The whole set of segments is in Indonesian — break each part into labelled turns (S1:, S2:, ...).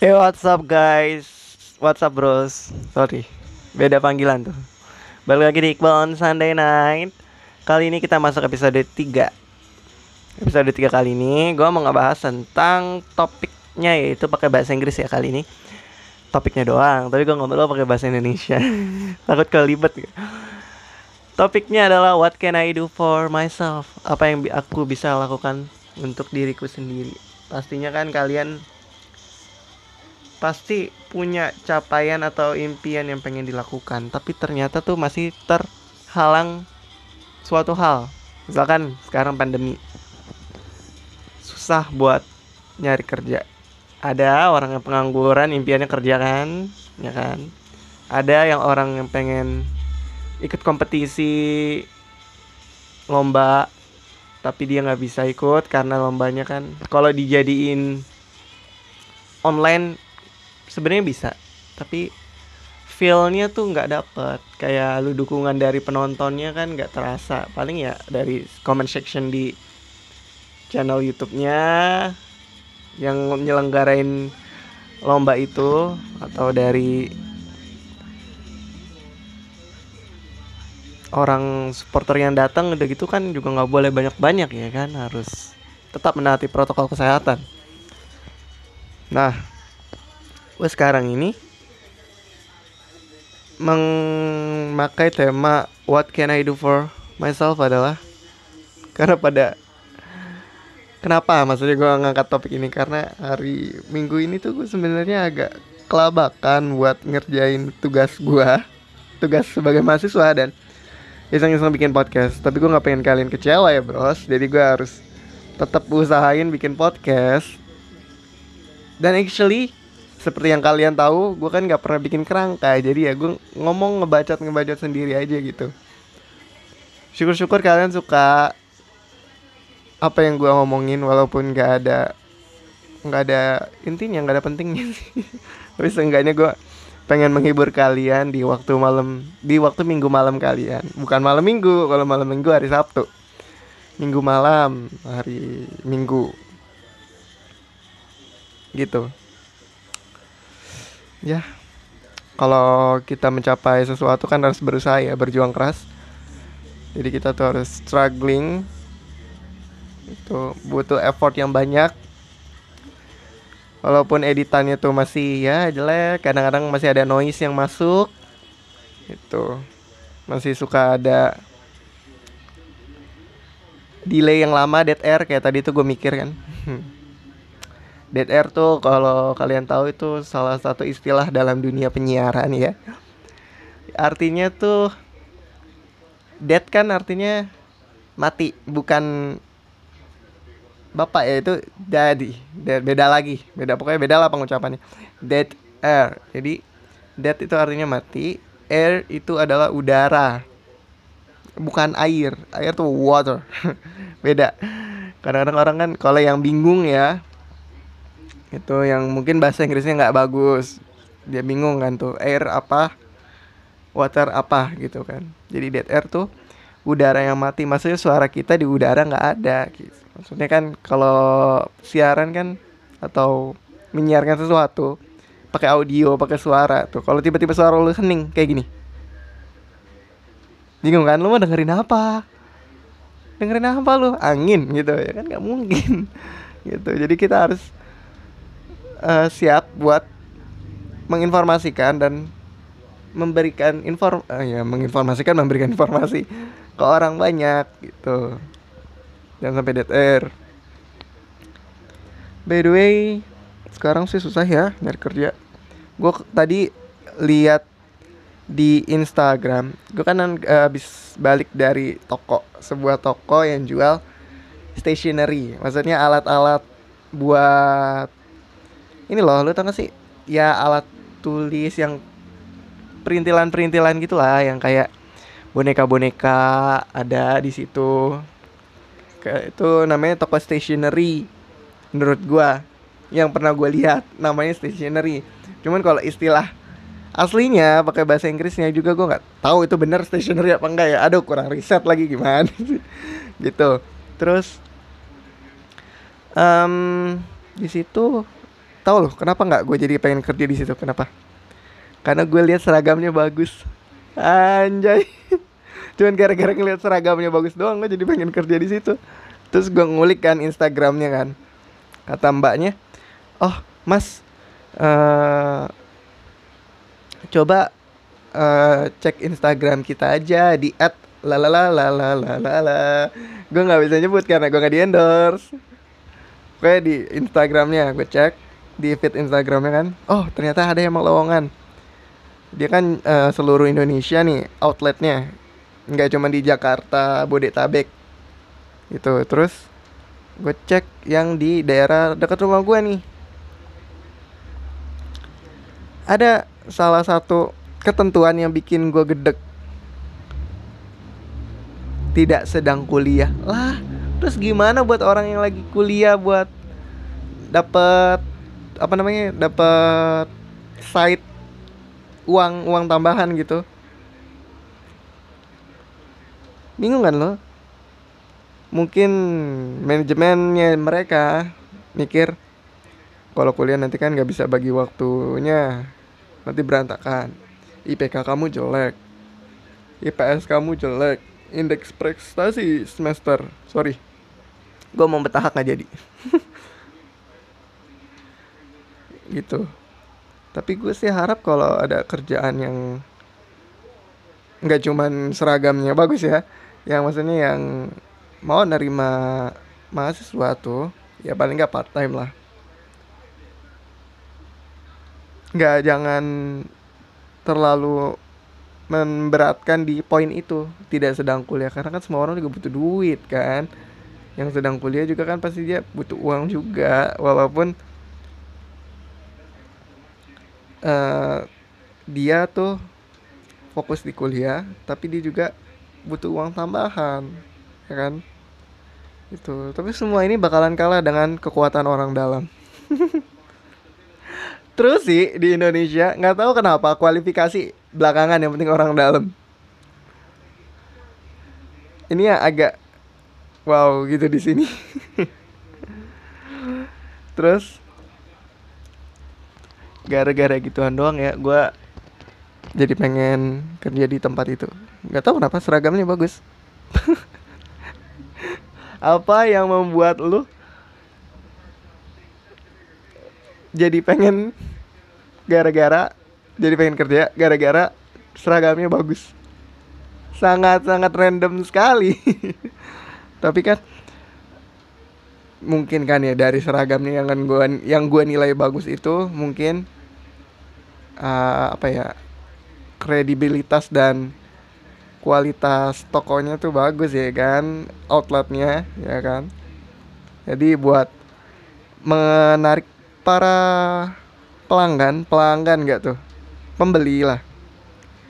S1: Hey what's up guys? What's up bros? Sorry Beda panggilan tuh. Balik lagi di Iqbal on Sunday Night. Kali ini kita masuk episode 3 Episode 3 kali ini Gue mau ngebahas tentang topiknya Yaitu pakai bahasa Inggris ya kali ini. Topiknya doang Tapi gue ngomong pakai bahasa Indonesia. Takut kelibet Topiknya adalah What can I do for myself? Apa yang aku bisa lakukan Untuk diriku sendiri? Pastinya kan kalian pasti punya capaian atau impian yang pengen dilakukan tapi ternyata tuh masih terhalang suatu hal. Misalkan sekarang pandemi. Susah buat nyari kerja. Ada orang yang pengangguran impiannya kerja kan? Ya kan? Ada yang orang yang pengen ikut kompetisi lomba tapi dia nggak bisa ikut karena lombanya kan. Kalau dijadiin online sebenarnya bisa tapi feelnya tuh nggak dapet kayak lu dukungan dari penontonnya kan nggak terasa paling ya dari comment section di channel YouTube-nya yang nyelenggarain lomba itu atau dari orang supporter yang datang udah gitu kan juga nggak boleh banyak-banyak ya kan harus tetap menaati protokol kesehatan. Nah, gue sekarang ini memakai tema What can I do for myself adalah karena pada kenapa? Maksudnya gue ngangkat topik ini karena hari minggu ini tuh gue sebenarnya agak kelabakan buat ngerjain tugas gue tugas sebagai mahasiswa dan iseng-iseng bikin podcast. Tapi gue nggak pengen kalian kecewa ya bros. Jadi gue harus tetap usahain bikin podcast. Dan actually seperti yang kalian tahu gue kan nggak pernah bikin kerangka. Jadi ya gue ngomong ngebacot ngebacot sendiri aja gitu. Syukur-syukur kalian suka apa yang gue ngomongin walaupun nggak ada nggak ada intinya nggak ada pentingnya sih. Tapi seenggaknya gue pengen menghibur kalian di waktu malam di waktu minggu malam kalian. Bukan malam minggu kalau malam minggu hari sabtu. Minggu malam hari minggu. Gitu ya. Kalau kita mencapai sesuatu kan harus berusaha ya berjuang keras. Jadi kita tuh harus struggling. Itu butuh effort yang banyak. Walaupun editannya tuh masih ya jelek kadang-kadang masih ada noise yang masuk. Itu. Masih suka ada delay yang lama dead air kayak tadi tuh gue mikir kan Dead air tuh kalau kalian tahu itu salah satu istilah dalam dunia penyiaran ya. Artinya tuh dead kan artinya mati, bukan bapak ya itu. Dead, beda lagi, beda pokoknya beda lah pengucapannya. Dead air. Jadi dead itu artinya mati, air itu adalah udara. Bukan air. Air tuh water. beda. Kadang-kadang orang kan kalau yang bingung ya, itu yang mungkin bahasa Inggrisnya nggak bagus. Dia bingung kan tuh air apa water apa gitu kan. Jadi dead air tuh udara yang mati. Maksudnya suara kita di udara nggak ada gitu. maksudnya kan kalau siaran kan atau menyiarkan sesuatu pakai audio pakai suara tuh. Kalau tiba-tiba suara lu hening kayak gini. Bingung kan lu mau dengerin apa? Dengerin apa lu? Angin gitu ya kan nggak mungkin gitu. Jadi kita harus uh, siap buat menginformasikan dan memberikan inform uh, ya menginformasikan memberikan informasi ke orang banyak gitu. Jangan sampai dead air. By the way sekarang sih susah ya nyari kerja. Gue tadi lihat di Instagram gue kan uh, balik dari toko sebuah toko yang jual stationery. Maksudnya alat-alat buat ini loh lu tau gak sih? Ya alat tulis yang perintilan-perintilan gitulah yang kayak boneka-boneka ada di situ. Kayak itu namanya toko stationery menurut gua. Yang pernah gue lihat namanya stationery. Cuman kalau istilah aslinya pakai bahasa Inggrisnya juga gue nggak tahu itu benar stationery apa enggak ya. Aduh kurang riset lagi gimana gitu. Terus um, di situ tahu loh kenapa nggak gue jadi pengen kerja di situ? Kenapa? Karena gue lihat seragamnya bagus. Anjay. Cuman gara-gara ngeliat seragamnya bagus doang gue jadi pengen kerja di situ. Terus gue ngulik kan instagramnya kan. Kata mbaknya oh mas uh, coba uh, cek instagram kita aja di at lalalalalalala gue nggak bisa nyebut karena gue nggak di endorse. Gue di instagramnya gue cek di feed instagramnya kan? Oh ternyata ada yang lowongan dia kan uh, seluruh Indonesia nih outletnya. Nggak cuma di Jakarta Bodetabek. Gitu. Terus gue cek yang di daerah dekat rumah gue nih. Ada salah satu ketentuan yang bikin gue gedek tidak sedang kuliah. Lah terus gimana buat orang yang lagi kuliah buat dapat apa namanya dapat side uang uang tambahan gitu. Bingung kan lo? Mungkin manajemennya mereka mikir kalau kuliah nanti kan nggak bisa bagi waktunya nanti berantakan. IPK kamu jelek IPS kamu jelek indeks prestasi semester. Sorry gue mau bertahap nggak jadi gitu. Tapi gue sih harap kalau ada kerjaan yang nggak cuman seragamnya bagus ya. Yang maksudnya yang mau nerima mahasiswa tuh ya paling nggak part time lah. Nggak jangan terlalu memberatkan di poin itu. Tidak sedang kuliah karena kan semua orang juga butuh duit kan. Yang sedang kuliah juga kan pasti dia butuh uang juga. Walaupun uh, dia tuh fokus di kuliah tapi dia juga butuh uang tambahan ya kan? Itu tapi semua ini bakalan kalah dengan kekuatan orang dalam. Terus sih di Indonesia nggak tahu kenapa kualifikasi belakangan yang penting orang dalam. Ini ya agak wow gitu di sini. Terus gara-gara gituan doang ya. Gue jadi pengen kerja di tempat itu. Nggak tahu kenapa seragamnya bagus. Apa yang membuat lu jadi pengen gara-gara jadi pengen kerja gara-gara seragamnya bagus? Sangat-sangat random sekali. Tapi kan mungkin kan ya dari seragamnya yang kan gua yang gua nilai bagus itu mungkin uh, apa ya kredibilitas dan kualitas tokonya tuh bagus ya kan outletnya ya kan. Jadi buat menarik para pelanggan pelanggan nggak tuh? Pembeli lah.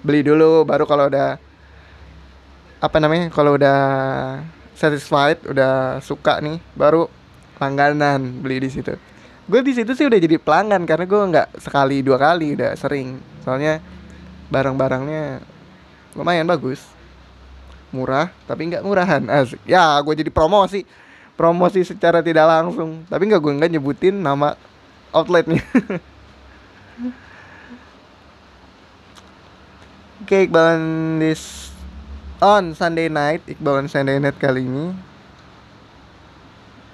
S1: Beli dulu baru kalau udah apa namanya kalau udah satisfied udah suka nih baru langganan beli di situ. Gue di situ sih udah jadi pelanggan karena gue nggak sekali dua kali udah sering. Soalnya barang-barangnya lumayan bagus. Murah tapi nggak murahan. Asik. Ya gue jadi promosi. Promosi secara tidak langsung. Tapi nggak gue nggak nyebutin nama outletnya. Oke okay, Iqbal this on Sunday night Iqbal on Sunday night kali ini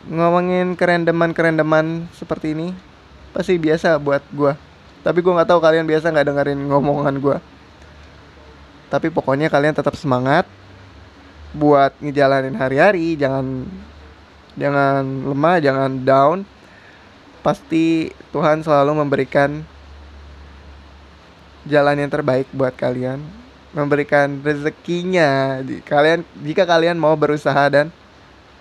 S1: ngomongin kerendeman-kerendeman seperti ini pasti biasa buat gue tapi gue nggak tahu kalian biasa nggak dengerin ngomongan gue tapi pokoknya kalian tetap semangat buat ngejalanin hari-hari. Jangan jangan lemah jangan down. Pasti Tuhan selalu memberikan jalan yang terbaik buat kalian. Memberikan rezekinya. Kalian jika kalian mau berusaha dan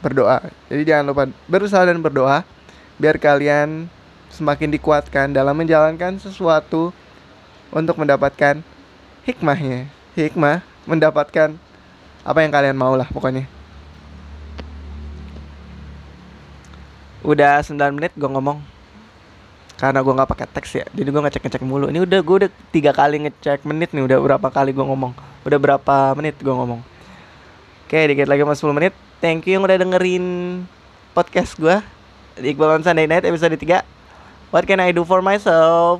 S1: berdoa. Jadi jangan lupa berusaha dan berdoa biar kalian semakin dikuatkan dalam menjalankan sesuatu untuk mendapatkan hikmahnya. Hikmah mendapatkan apa yang kalian mau lah pokoknya. Udah 9 menit gue ngomong. Karena gue nggak pakai teks ya. Jadi gue ngecek ngecek mulu. Ini udah gue udah tiga kali ngecek menit nih. Udah berapa kali gue ngomong. Udah berapa menit gue ngomong. Oke dikit lagi mas 10 menit thank you yang udah dengerin podcast gue di Iqbal on Sunday Night episode 3 what can I do for myself?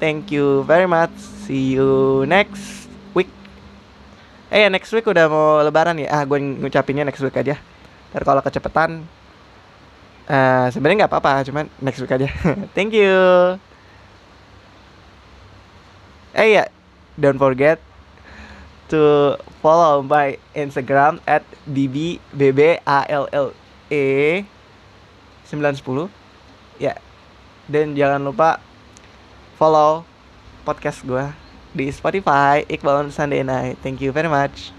S1: Thank you very much. See you next week. Eh next week udah mau lebaran ya. Ah gue ngucapinnya next week aja. Ntar kalau kecepetan uh, sebenarnya nggak apa-apa cuman next week aja. Thank you. Eh ya don't forget to follow my Instagram at bbbball e 910 ya. Dan jangan lupa follow podcast gue di Spotify Iqbal on Sunday Night. Thank you very much